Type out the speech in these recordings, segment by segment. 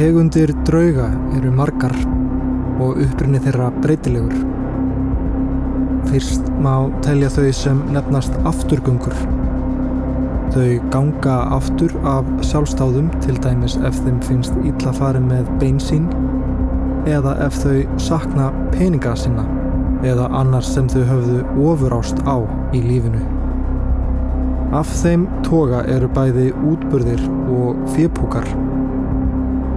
Tegundir drauga eru margar og upprinni þeirra breytilegur. Fyrst má telja þau sem nefnast afturgöngur. Þau ganga aftur af sjálfstáðum til dæmis ef þeim finnst illa farið með beinsín eða ef þau sakna peninga sinna eða annars sem þau höfðu ofurást á í lífinu. Af þeim toga eru bæði útburðir og fjöpúkar.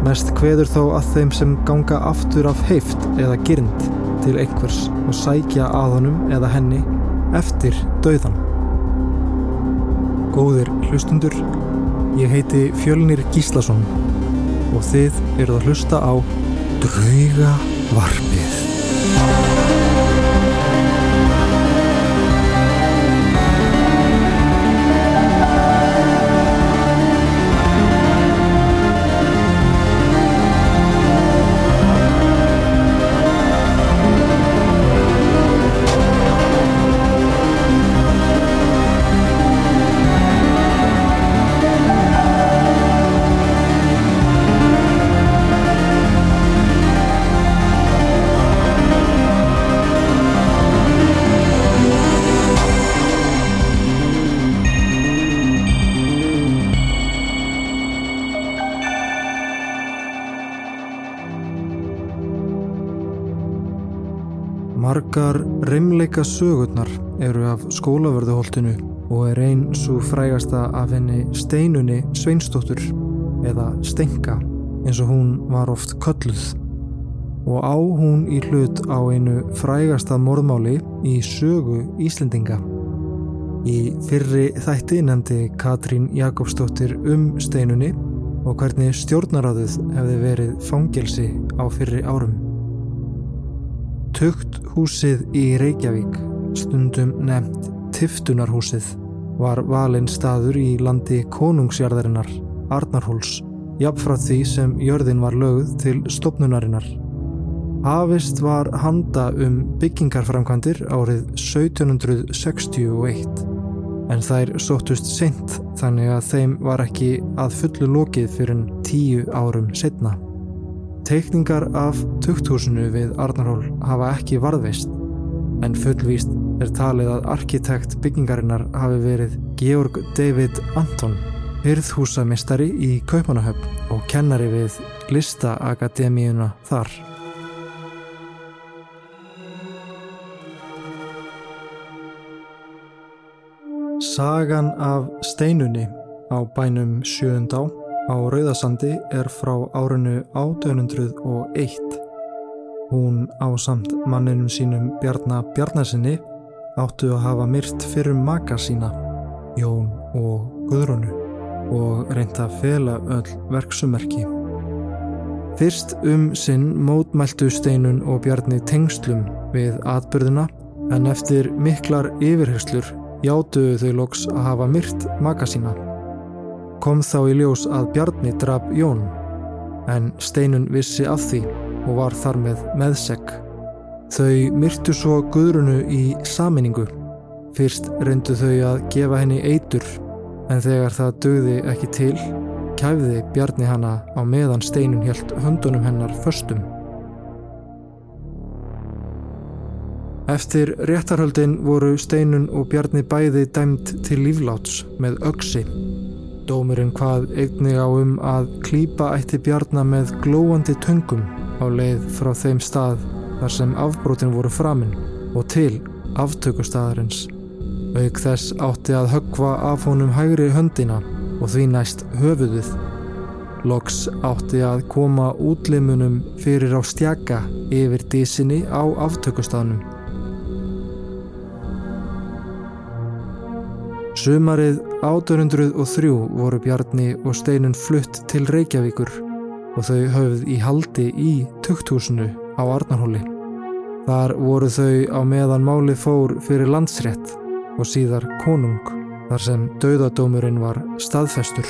Mest hveður þó að þeim sem ganga aftur af heift eða gyrnd til einhvers og sækja að honum eða henni eftir dauðan. Góðir hlustundur, ég heiti Fjölnir Gíslason og þið eruð að hlusta á Drauga Margar reymleika sögurnar eru af skólaverðuholtinu og er einn svo frægasta af henni steinunni Sveinsdóttur eða Stenka eins og hún var oft kölluð og á hún í hlut á einu frægasta morðmáli í sögu Íslendinga. Í fyrri þætti nefndi Katrín Jakobsdóttir um steinunni og hvernig stjórnaráðuð hefði verið fangelsi á fyrri árum. Tugt húsið í Reykjavík, stundum nefnt Tiftunarhúsið, var valinn staður í landi konungsjarðarinnar, Arnarhóls, jafnfrátt því sem jörðin var lögð til stopnunarinnar. Hafist var handa um byggingarframkvæmdir árið 1761, en þær sóttust sent þannig að þeim var ekki að fullu lokið fyrir tíu árum setna. Teikningar af tukthúsinu við Arnarhól hafa ekki varðveist en fullvíst er talið að arkitekt byggingarinnar hafi verið Georg David Anton, hyrðhúsamistari í Kaupanahöfn og kennari við Listaakademíuna þar. Sagan af steinunni á bænum Sjöundá á Rauðasandi er frá árinu 1801. Hún á samt manninum sínum Bjarnar Bjarnarsinni áttu að hafa myrt fyrir maka sína, Jón og Guðrunu og reynda að fela öll verksumerki. Fyrst um sinn mótmæltu steinun og Bjarni tengslum við atbyrðuna en eftir miklar yfirherslur játuðu þau loks að hafa myrt maka sína kom þá í ljós að Bjarni draf Jón en Steinun vissi af því og var þar með meðsegg. Þau myrtu svo Guðrunu í saminningu. Fyrst reyndu þau að gefa henni eitur en þegar það dögði ekki til kæfði Bjarni hana á meðan Steinun helt höndunum hennar föstum. Eftir réttarhöldin voru Steinun og Bjarni bæði dæmt til lífláts með öksi Dómurinn hvað einnig á um að klýpa ætti bjarnar með glóandi töngum á leið frá þeim stað þar sem afbrotin voru framinn og til aftökustæðarins. Auk þess átti að höggva af honum hægri höndina og því næst höfuðið. Loks átti að koma útlimunum fyrir á stjaka yfir dísinni á aftökustæðanum. Sumarið 1803 voru Bjarni og Steinun flutt til Reykjavíkur og þau höfð í haldi í tukthúsinu á Arnarhóli. Þar voru þau á meðan máli fór fyrir landsrétt og síðar konung þar sem dauðadómurinn var staðfestur.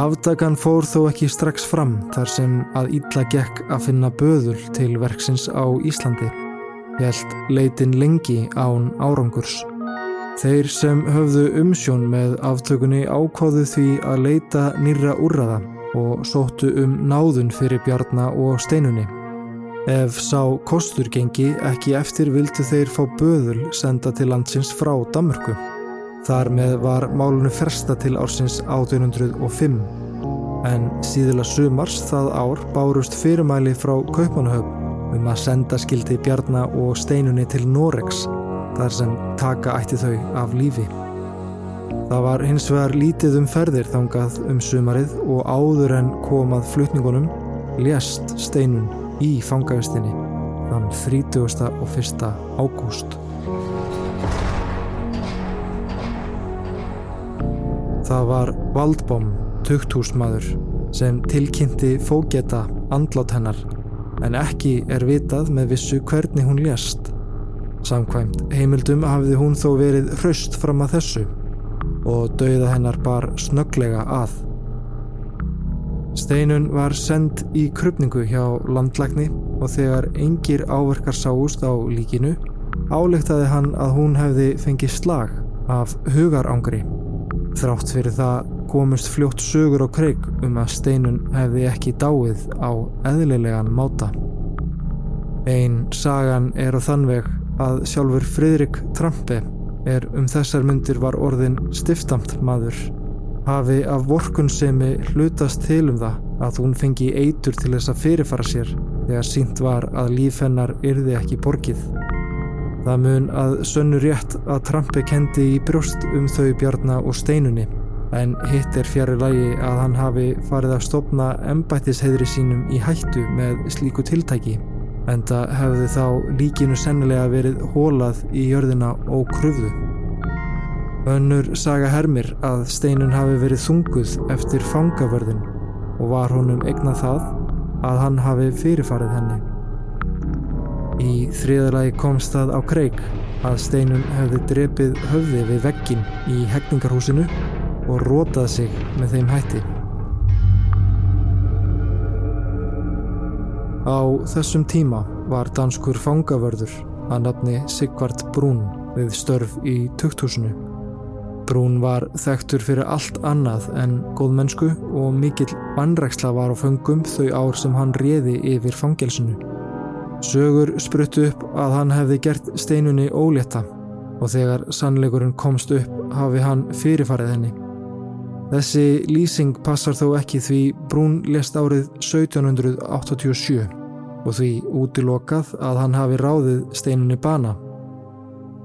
Afdagan fór þó ekki strax fram þar sem að ítla gekk að finna böðul til verksins á Íslandi. Helt leitin lengi án árangurs. Þeir sem höfðu umsjón með aftökunni ákváðu því að leita nýra úrraða og sóttu um náðun fyrir Bjarnar og Steinunni. Ef sá kostur gengi ekki eftir vildu þeir fá böðul senda til landsins frá Damörku. Þar með var málunu fersta til ársins 1805 en síðila sumars það ár bárust fyrirmæli frá Kaupanahöfn um að senda skildi Bjarnar og Steinunni til Noregs þar sem taka ætti þau af lífi. Það var hins vegar lítið um ferðir þangað um sumarið og áður en komað flutningunum lést Steinun í fangavistinni þann 30. og 1. ágúst. Það var Valdbóm, tukthúsmaður, sem tilkynnti fógeta andlátt hennar en ekki er vitað með vissu hvernig hún lést. Samkvæmt heimildum hafði hún þó verið hraust fram að þessu og dauða hennar bar snögglega að. Steinun var send í krupningu hjá landlækni og þegar engir áverkar sáust á líkinu álektaði hann að hún hefði fengið slag af hugarangri. Þrátt fyrir það komust fljótt sögur á kreik um að Steinun hefði ekki dáið á eðlilegan máta. Einn sagan er á þanveg að sjálfur Fridrik Trampe er um þessar myndir var orðin stiftamt maður hafi af vorkunnsemi hlutast til um það að hún fengi eitur til þess að fyrirfara sér þegar sínt var að líf hennar yrði ekki borgið. Það mun að sönnu rétt að Trampi kendi í brjóst um þau bjarna og steinunni en hitt er fjari lægi að hann hafi farið að stopna embættisheðri sínum í hættu með slíku tiltæki en það hefði þá líkinu sennilega verið hólað í jörðina og krufðu. Önnur saga hermir að steinun hafi verið þunguð eftir fangavörðin og var honum eignað það að hann hafi fyrirfarið henni. Í þriðalagi komst það á kreik að steinun hefði drepið höfði við veggin í hegningarhúsinu og rótað sig með þeim hætti. Á þessum tíma var danskur fangavörður að nafni Sigvard Brún við störf í tukthúsinu Brún var þekktur fyrir allt annað en góðmennsku og mikill vannræksla var á föngum þau ár sem hann réði yfir fangelsinu. Sögur spruttu upp að hann hefði gert steinunni ólétta og þegar sannleikurinn komst upp hafi hann fyrirfarið henni. Þessi lýsing passar þó ekki því Brún lest árið 1787 og því útilokað að hann hafi ráðið steinunni bana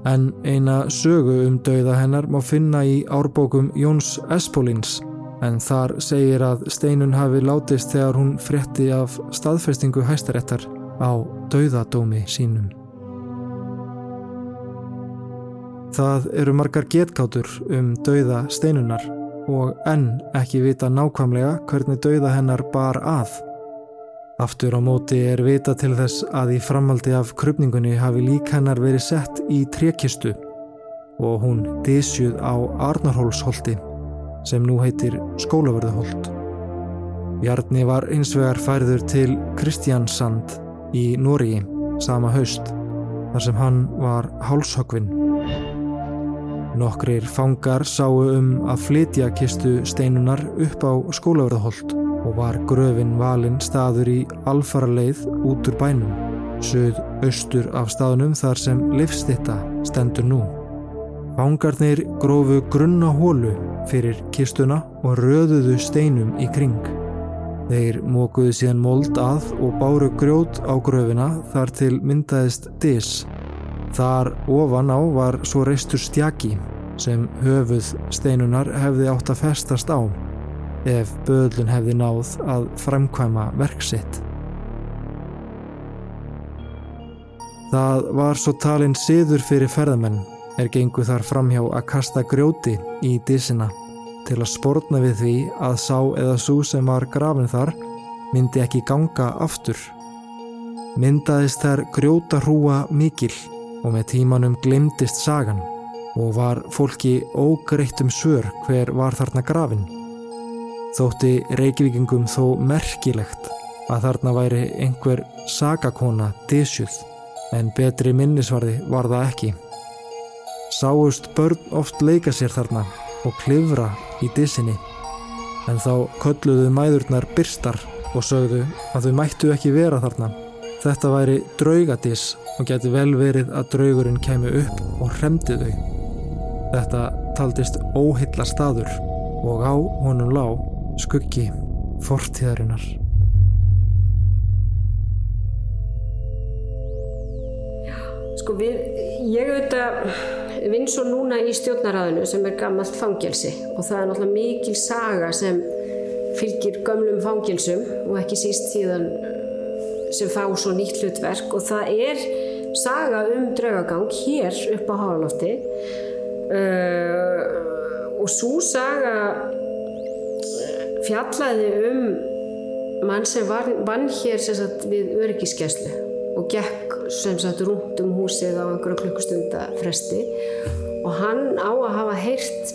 en eina sögu um dauða hennar má finna í árbókum Jóns Espólins en þar segir að Steinun hafi látist þegar hún frétti af staðfestingu hæstarettar á dauðadómi sínum. Það eru margar getkátur um dauða Steinunar og enn ekki vita nákvæmlega hvernig dauða hennar bar að. Aftur á móti er vita til þess að í framaldi af krupningunni hafi lík hennar verið sett í trekistu og hún dísjuð á Arnarhólsholti sem nú heitir Skólavörðuholt. Bjarni var einsvegar færður til Kristjansand í Nóri sama haust þar sem hann var hálshögvinn. Nokkrir fangar sáu um að flytja kistu steinunar upp á Skólavörðuholt og var gröfin valinn staður í alfara leið út úr bænum, söð austur af staðnum þar sem livstitta stendur nú. Fangarnir grófu grunna hólu fyrir kistuna og röðuðu steinum í kring. Þeir mókuðu síðan mold að og báru grjót á gröfina þar til myndaðist dis. Þar ofan á var svo reistur stjaki sem höfuð steinunar hefði átt að festast á ef böðlun hefði náð að framkvæma verksitt. Það var svo talinn siður fyrir ferðamenn er gengu þar framhjá að kasta grjóti í dísina til að spórna við því að sá eða svo sem var grafin þar myndi ekki ganga aftur. Myndaðist þær grjóta hrúa mikil og með tímanum glimtist sagan og var fólki ógreitt um sör hver var þarna grafin. Þótti reykvíkingum þó merkilegt að þarna væri einhver sagakona dísjuð en betri minnisvarði var það ekki. Sáust börn oft leika sér þarna og klifra í dísinni. En þá kölluðu mæðurnar byrstar og sögðu að þau mættu ekki vera þarna. Þetta væri draugadís og geti vel verið að draugurinn kemi upp og hremdi þau. Þetta taldist óhilla staður og á honum lág skuggi fortíðarinnar. Sko við, ég auðvitað vinn svo núna í stjórnaræðinu sem er gammalt fangelsi og það er náttúrulega mikil saga sem fylgir gömlum fangelsum og ekki síst síðan sem fá svo nýtt hlutverk og það er saga um draugagang hér upp á Hálófti uh, og svo saga fjallaði um mann sem var, vann hér sem sagt, við öryggiskeslu og gekk sem sagt rúnt um húsið á einhverja klukkustunda fresti og hann á að hafa heyrt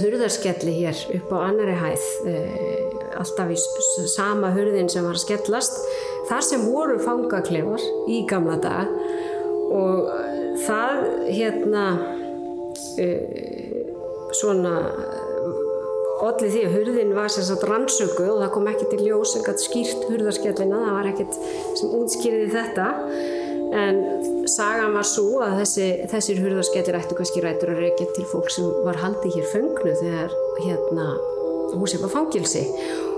hurðarskelli hér upp á annari hæð uh, alltaf í sama hurðin sem var að skellast. Þar sem voru fangaklefar í gamla dag og það hérna uh, svona allir því að hurðin var sem sagt rannsöku og það kom ekki til ljós sem gæti skýrt hurðarskellina, það var ekkert sem útskýriði þetta. En sagan var svo að þessi, þessir hurðarskellir ættu kannski rætur að reykja til fólk sem var haldið hér föngnu þegar hérna húsið var fangilsi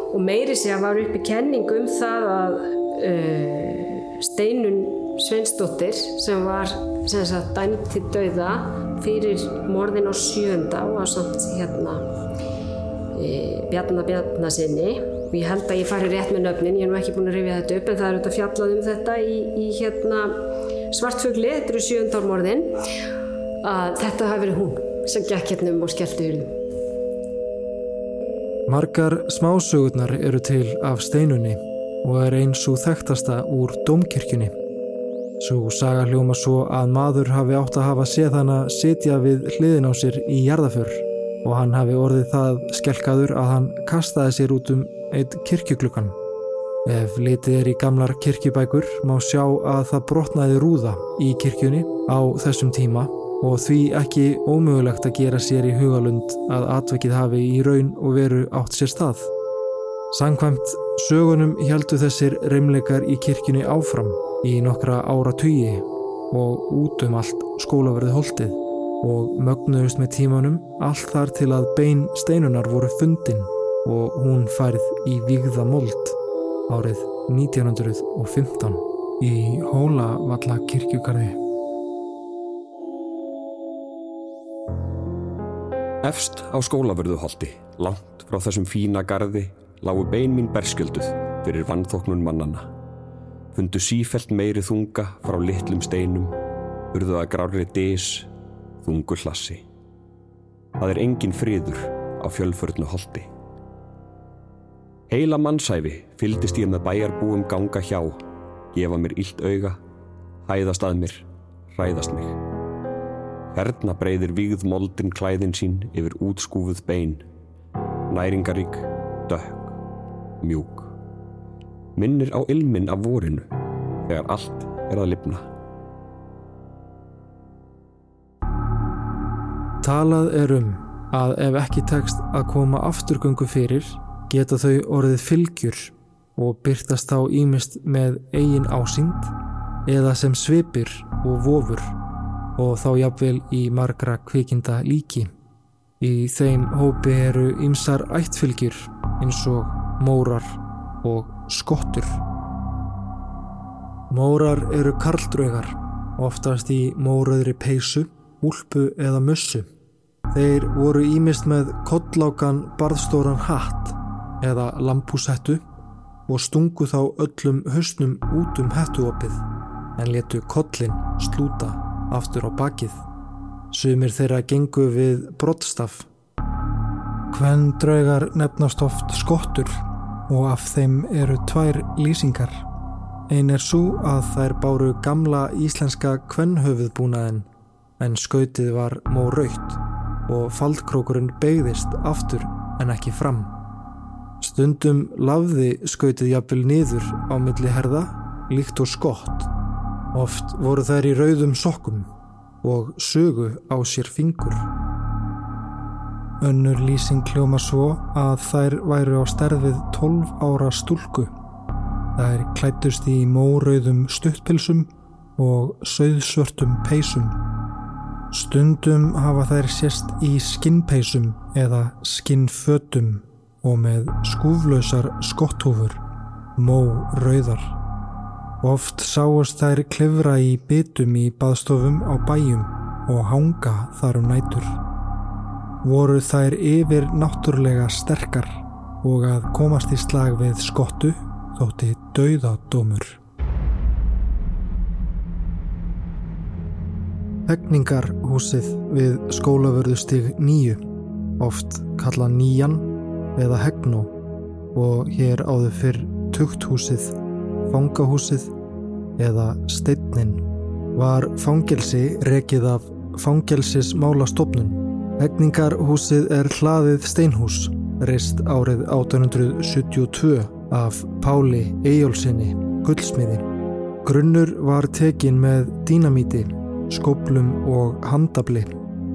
og meiri sé að var uppi kenning um það að uh, Steinun Sveinsdóttir sem var sem sagt dæmt til dauða fyrir morðin á sjönda og að samt hérna Bjarnar Bjarnasinni og ég held að ég fari rétt með nöfnin, ég er nú ekki búin að rifja þetta upp en það er auðvitað fjallað um þetta í, í hérna svartfugli, þetta eru sjöndármorðin að þetta hafi verið hún sem gekk hérna um og skellti hurðum. Margar smásögurnar eru til af steinunni og er eins og þekktasta úr domkirkjunni. Svo saga hljóma svo að maður hafi átt að hafa séð hana sitja við hliðin á sér í jarðaför og hann hafi orðið það skelkaður að hann kastaði sér út um eitt kirkjuglukkan. Ef litið er í gamlar kirkjubækur má sjá að það brotnaði rúða í kirkjunni á þessum tíma og því ekki ómögulegt að gera sér í hugalund að atvekið hafi í raun og veru átt sér stað. Sankvæmt sögunum heldu þessir reymleikar í kirkjunni áfram í nokkra ára tugi og út um allt skólaverði holdið og mögnuðust með tímanum allt þar til að bein steinunar voru fundin og hún færð í Vígða mold árið 1915 í Hólavalla kirkjugarði. Efst á skólaverðuholti, langt frá þessum fína gardi, lágu bein mín berskjölduð fyrir vannþóknun mannana. Fundu sífelt meiri þunga frá litlum steinum, urðuða grári dís, þungu hlassi. Það er engin friður á fjölförnu holti. Heila mannsæfi fyldist ég með bæjarbúum ganga hjá, gefa mér illt auga, hæðast að mér, hræðast mig. Herna breyðir víð moldin klæðin sín yfir útskúfuð bein, næringarík, dökk, mjúk. Minnir á ilmin af vorinu þegar allt er að lifna. Talað er um að ef ekki tekst að koma afturgöngu fyrir geta þau orðið fylgjur og byrtast þá ímist með eigin ásýnd eða sem svipir og vofur og þá jafnvel í margra kvikinda líki. Í þeim hópi eru ymsar ættfylgjur eins og mórar og skottur. Mórar eru karldraugar, oftast í móröðri peysu, úlpu eða mussu. Þeir voru ímist með kottlákan barðstóran hatt eða lampúsettu og stungu þá öllum höstnum út um hettuopið en letu kollin slúta aftur á bakið. Sumir þeirra gengu við brottstaf. Hvenn draugar nefnast oft skottur og af þeim eru tvær lýsingar. Einn er svo að þær báru gamla íslenska kvennhöfuðbúnaðin en skautið var mó raukt og faldkrókurinn beigðist aftur en ekki fram. Stundum lafði skautið jafnvel niður á milli herða, líkt og skott. Oft voru þær í rauðum sokkum og sögu á sér fingur. Önnur lýsing hljóma svo að þær væru á sterfið 12 ára stúlku. Þær klættust í mórauðum stuttpilsum og söðsvörtum peysum. Stundum hafa þær sérst í skinnpeysum eða skinnfötum og með skúflausar skotthúfur, mó rauðar. Oft sáast þær klefra í bitum í baðstofum á bæjum og hanga þar um nætur. Voru þær yfir náttúrlega sterkar og að komast í slag við skottu þótti dauðadómur. Hegningarhúsið við skólavörðustig nýju, oft kalla nýjan eða hegnó og hér áður fyrr tukthúsið, fangahúsið eða steitnin var fangelsi rekið af fangelsismálastofnun. Hegningarhúsið er hlaðið steinhús, reist árið 1872 af Páli Eyjólfsinni, gullsmiði. Grunnur var tekin með dínamíti, skoblum og handabli.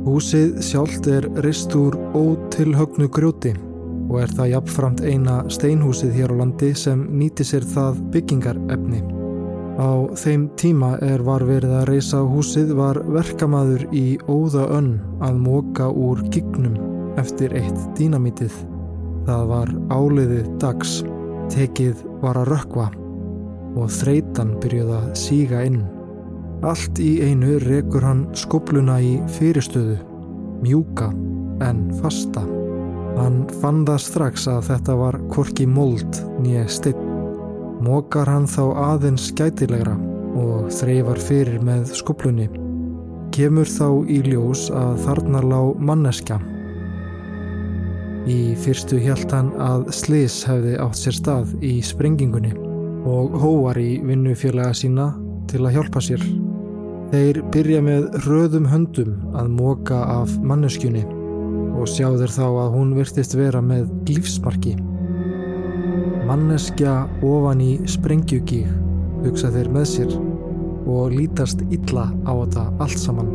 Húsið sjálft er reist úr ótilhögnu grjóti og er það jafnframt eina steinhúsið hér á landi sem nýti sér það byggingarefni. Á þeim tíma er var verið að reysa húsið var verkamaður í óða önn að móka úr gignum eftir eitt dínamítið. Það var áliðið dags, tekið var að rökva og þreitan byrjuð að síga inn. Allt í einu rekur hann skobluna í fyrirstöðu, mjúka en fasta. Hann fann það strax að þetta var korki mold nýja steinn. Mókar hann þá aðeins skætilegra og þreyfar fyrir með skoblunni. Kemur þá í ljós að þarna lág manneska. Í fyrstu hjælt hann að Slis hefði átt sér stað í sprengingunni og hóar í vinnufélaga sína til að hjálpa sér. Þeir byrja með röðum höndum að móka af manneskjunni og sjá þeir þá að hún virtist vera með lífsmarki. Manneskja ofan í sprengjugíg hugsa þeir með sér og lítast illa á þetta allt saman.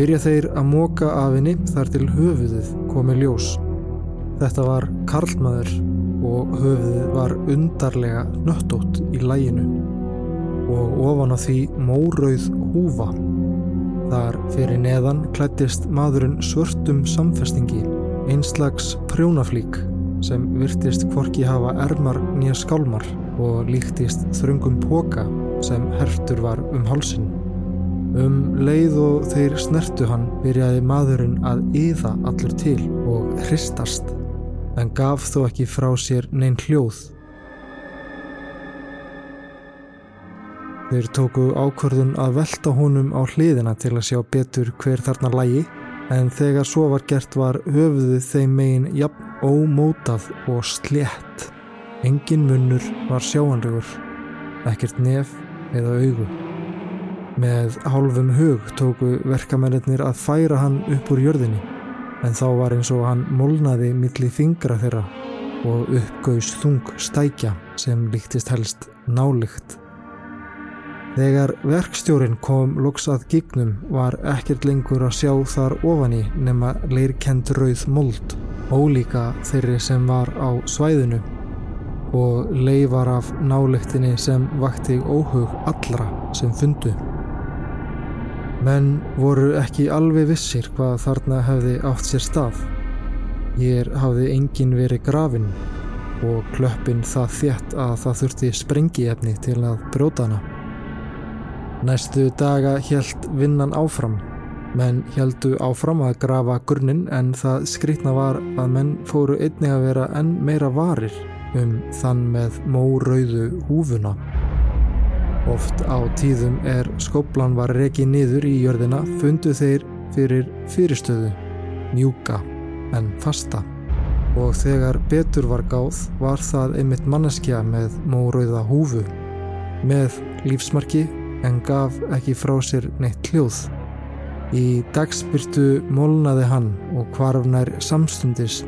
Byrja þeir að móka af henni þar til höfuðið komi ljós. Þetta var karlmaður og höfuðið var undarlega nöttótt í læginu og ofan á því mórauð húfa. Þar fyrir neðan klættist maðurinn svörtum samfestingi, einslags prjónaflík sem virtist hvorki hafa ermar nýja skálmar og líktist þrungum póka sem herftur var um hálsin. Um leið og þeir snertu hann byrjaði maðurinn að yða allur til og hristast en gaf þó ekki frá sér neinn hljóð. Þeir tóku ákvörðun að velta honum á hliðina til að sjá betur hver þarna lægi en þegar svo var gert var höfuðið þeim megin jafn ómótað og slétt. Engin munnur var sjáanlegur, ekkert nef eða augu. Með hálfum hug tóku verkamennir að færa hann upp úr jörðinni en þá var eins og hann molnaði milli fingra þeirra og uppgauðs þung stækja sem líktist helst nálygt. Þegar verkstjórin kom loks að gignum var ekkert lengur að sjá þar ofani nema leirkend rauð mold, ólíka þeirri sem var á svæðinu og leifar af nálektinni sem vakti óhug allra sem fundu. Menn voru ekki alveg vissir hvað þarna hefði átt sér stað. Hér hafði engin verið grafin og klöppin það þétt að það þurfti sprengiefni til að bróta hana. Næstu daga helt vinnan áfram. Menn heldu áfram að grafa gurnin en það skrítna var að menn fóru einnig að vera enn meira varir um þann með mórauðu húfuna. Oft á tíðum er skóplan var rekið niður í jörðina fundu þeir fyrir fyrirstöðu, mjúka en fasta. Og þegar betur var gáð var það einmitt manneskja með mórauða húfu. Með lífsmarki en gaf ekki frá sér neitt hljóð. Í dagsbyrtu molnaði hann og kvarfnær samstundis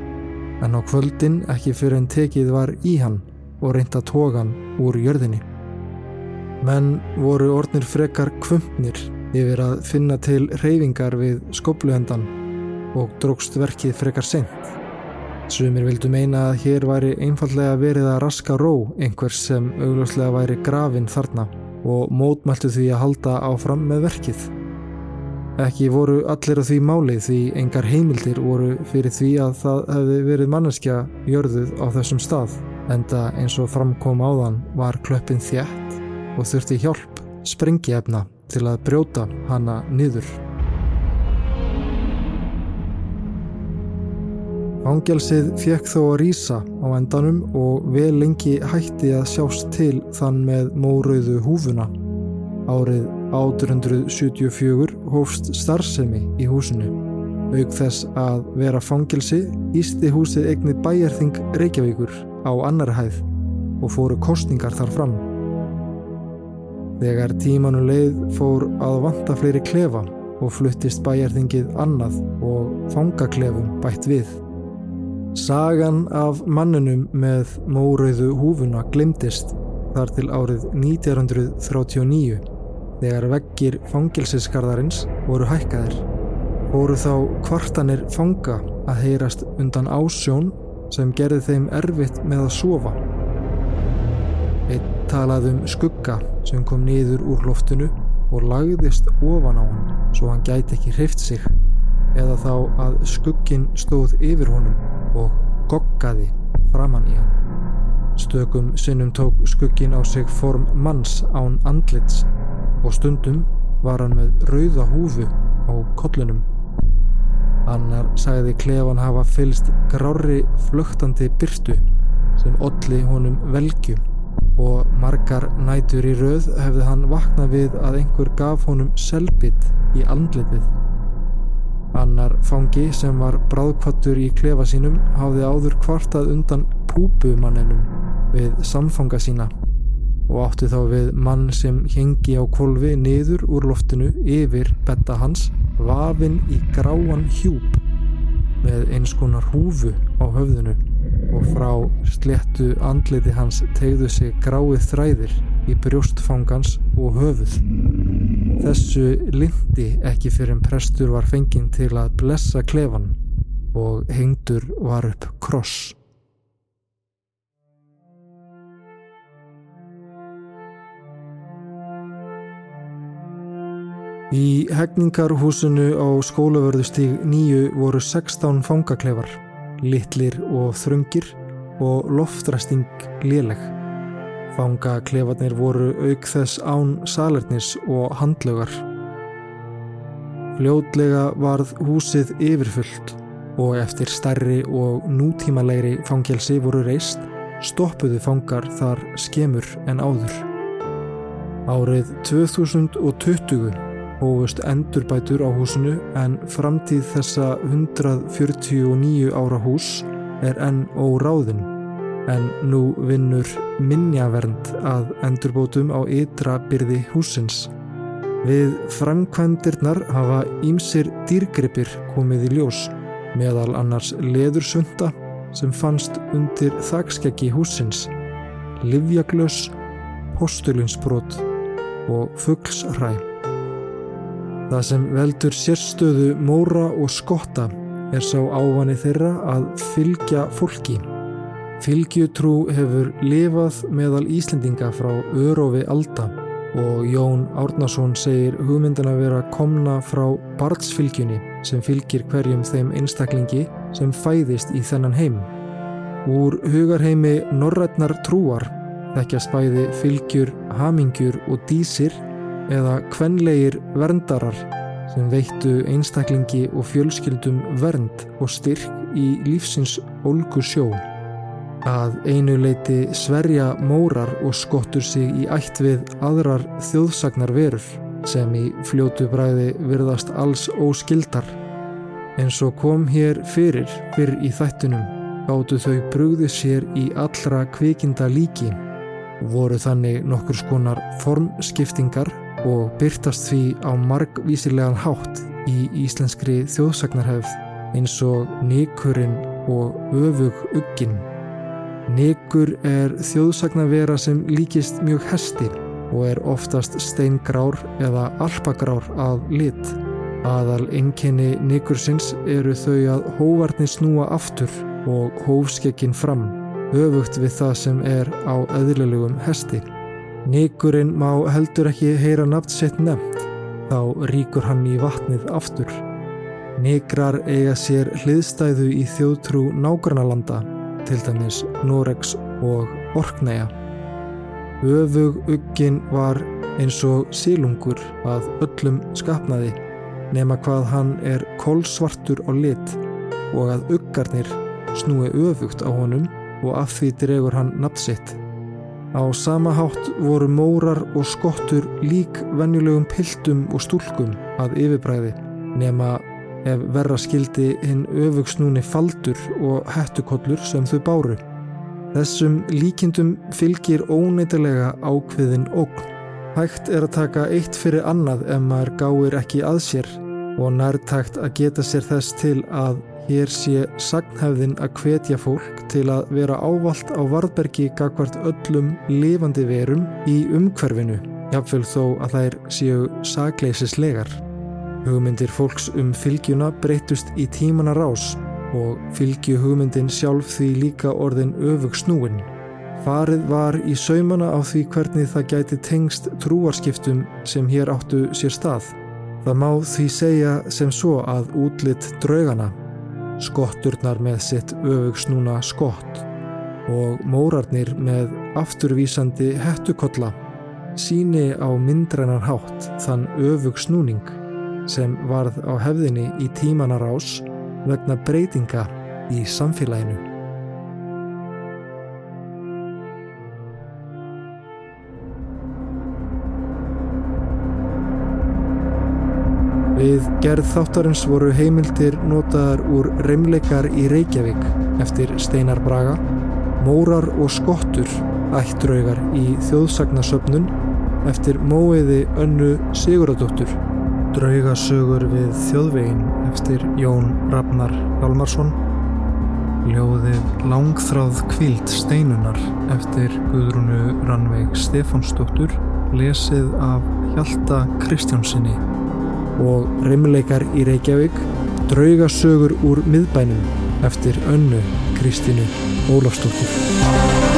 en á kvöldin ekki fyrir en tekið var í hann og reynda tógan úr jörðinni. Menn voru ornir frekar kvömpnir yfir að finna til reyfingar við skobluhendan og drókst verkið frekar sent. Sumir vildu meina að hér væri einfallega verið að raska ró einhvers sem augljóslega væri grafin þarna og mótmæltu því að halda áfram með verkið. Ekki voru allir á því máli því engar heimildir voru fyrir því að það hefði verið manneskja jörðuð á þessum stað enda eins og framkom áðan var klöppin þjætt og þurfti hjálp sprengiefna til að brjóta hana niður. Fangelsið fekk þó að rýsa á endanum og vel lengi hætti að sjást til þann með mórauðu húfuna. Árið 874 hófst starfsemi í húsinu. Aug þess að vera fangelsi ísti húsið eignið bæjarþing Reykjavíkur á annar hæð og fóru kostningar þar fram. Þegar tímanu leið fór að vanta fleiri klefa og fluttist bæjarþingið annað og fangaklefum bætt við. Sagan af mannunum með mórauðu húfuna glimtist þar til árið 1939 þegar veggir fangilsiskarðarins voru hækkaðir. Fóru þá kvartanir fanga að heyrast undan ásjón sem gerði þeim erfitt með að sofa. Eitt talaði um skugga sem kom niður úr loftinu og lagðist ofan á hann svo hann gæti ekki hreift sig eða þá að skuggin stóð yfir honum og goggaði framann í hann. Stökum sinnum tók skuggin á sig form manns án andlits og stundum var hann með rauða húfu á kollunum. Annar sagði klefan hafa fylst grári flögtandi byrtu sem olli honum velgjum og margar nætur í rauð hefði hann vaknað við að einhver gaf honum selbit í andletið. Annar fangi sem var bráðkvattur í klefa sínum hafði áður kvartað undan púbumanninum við samfanga sína og átti þá við mann sem hengi á kolvi niður úr loftinu yfir betta hans vafinn í gráan hjúp með eins konar húfu á höfðinu og frá sléttu andliti hans tegðu sig gráið þræðir í brjóstfangans og höfuð. Þessu lindi ekki fyrir en prestur var fenginn til að blessa klefan og hengdur var upp kross. Í hegningarhúsinu á skólavörðustíg nýju voru 16 fangaklefar litlir og þröngir og loftræsting léleg. Fangaklefarnir voru auk þess án salernis og handlögar. Fljótlega varð húsið yfirfullt og eftir stærri og nútímalegri fangelsi voru reist stoppuðu fangar þar skemur en áður. Árið 2020 hófust endurbætur á húsinu en framtíð þessa 149 ára hús er enn óráðin en nú vinnur minnjavernd að endurbótum á ytra byrði húsins. Við framkvæmdirnar hafa ímsir dýrgripir komið í ljós meðal annars leðursunda sem fannst undir þakskeggi húsins, livjaglös, postulinsbrot og fugglsræ. Það sem veldur sérstöðu móra og skotta er sá ávani þeirra að fylgja fólki. Fylgjutrú hefur lifað meðal Íslendinga frá örofi alda og Jón Árnason segir hugmyndin að vera komna frá barnsfylgjunni sem fylgir hverjum þeim einstaklingi sem fæðist í þennan heim. Úr hugarheimi norrætnar trúar þekkjast bæði fylgjur, hamingjur og dísir eða kvenlegir verndarar sem veittu einstaklingi og fjölskyldum vernd og styrk í lífsins ólgu sjó. Að einu leiti sverja mórar og skottur sig í ætt við aðrar þjóðsagnar verur sem í fljótu bræði virðast alls óskildar. En svo kom hér fyrir fyrir í þættunum gáttu þau brúði sér í allra kvikinda líki voru þannig nokkur skonar formskiptingar og byrtast því á margvísilegan hátt í íslenskri þjóðsagnarhefð eins og Nikurinn og Öfug Uggin. Nikur er þjóðsagnarvera sem líkist mjög hesti og er oftast steingrár eða alpagrár að lit Aðal enginni nikursins eru þau að hóvarnir snúa aftur og hófskekkin fram, öfugt við það sem er á eðlilegum hesti. Nikurinn má heldur ekki heyra nafn sitt nefnt, þá ríkur hann í vatnið aftur. Nikrar eiga sér hliðstæðu í þjóðtrú nágrannalanda, til dæmis Noregs og Orkneja. Öfug uggin var eins og sílungur að öllum skapnaði nema hvað hann er kólsvartur á lit og að uggarnir snúi öfugt á honum og af því dregur hann nafnsitt. Á sama hátt voru mórar og skottur lík venjulegum piltum og stúlkum að yfirbræði nema ef verra skildi hinn öfugsnúni faldur og hettukollur sem þau báru. Þessum líkindum fylgir óneitilega ákveðin ógn. Hægt er að taka eitt fyrir annað ef maður gáir ekki að sér og nærtækt að geta sér þess til að hér sé sagnhefðin að hvetja fólk til að vera ávalt á varðbergi gagvart öllum lifandi verum í umhverfinu, jáfnveil þó að þær séu sagleisislegar. Hugmyndir fólks um fylgjuna breytust í tímana rás og fylgju hugmyndin sjálf því líka orðin öfug snúin. Farið var í saumana á því hvernig það gæti tengst trúarskiptum sem hér áttu sér stað. Það má því segja sem svo að útlitt draugana, skotturnar með sitt öfug snúna skott og mórarnir með afturvísandi hettukolla síni á myndrænar hátt þann öfug snúning sem varð á hefðinni í tímanar ás vegna breytinga í samfélaginu. Við gerð þáttarins voru heimildir notaðar úr reymleikar í Reykjavík eftir Steinar Braga, Mórar og Skottur ættraugar í þjóðsagnasöfnun eftir móiði önnu Siguradóttur, draugasögur við þjóðvegin eftir Jón Ragnar Hjalmarsson, ljóðið Langþráð kvíld steinunar eftir Guðrúnu Rannveig Stefánsdóttur, lesið af Hjalta Kristjánsinni og reymleikar í Reykjavík draugasögur úr miðbænum eftir önnu Kristínu Ólafsdóttur